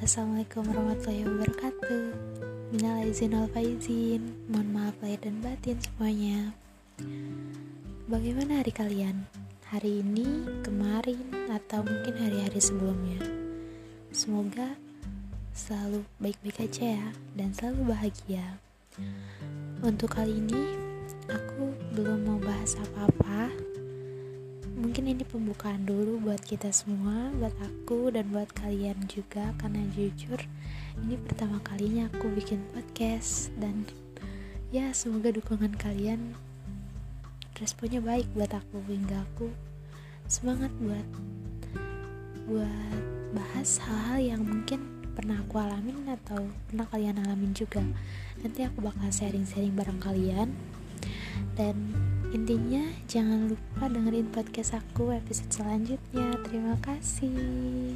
Assalamualaikum warahmatullahi wabarakatuh. Minal aizin wal faizin. Mohon maaf lahir dan batin semuanya. Bagaimana hari kalian? Hari ini, kemarin, atau mungkin hari-hari sebelumnya? Semoga selalu baik-baik aja ya Dan selalu bahagia. Untuk kali ini, aku belum mau bahas apa-apa mungkin ini pembukaan dulu buat kita semua, buat aku dan buat kalian juga karena jujur ini pertama kalinya aku bikin podcast dan ya semoga dukungan kalian responnya baik buat aku hingga aku semangat buat buat bahas hal-hal yang mungkin pernah aku alamin atau pernah kalian alamin juga. Nanti aku bakal sharing-sharing bareng kalian. Dan Intinya, jangan lupa dengerin podcast aku episode selanjutnya. Terima kasih.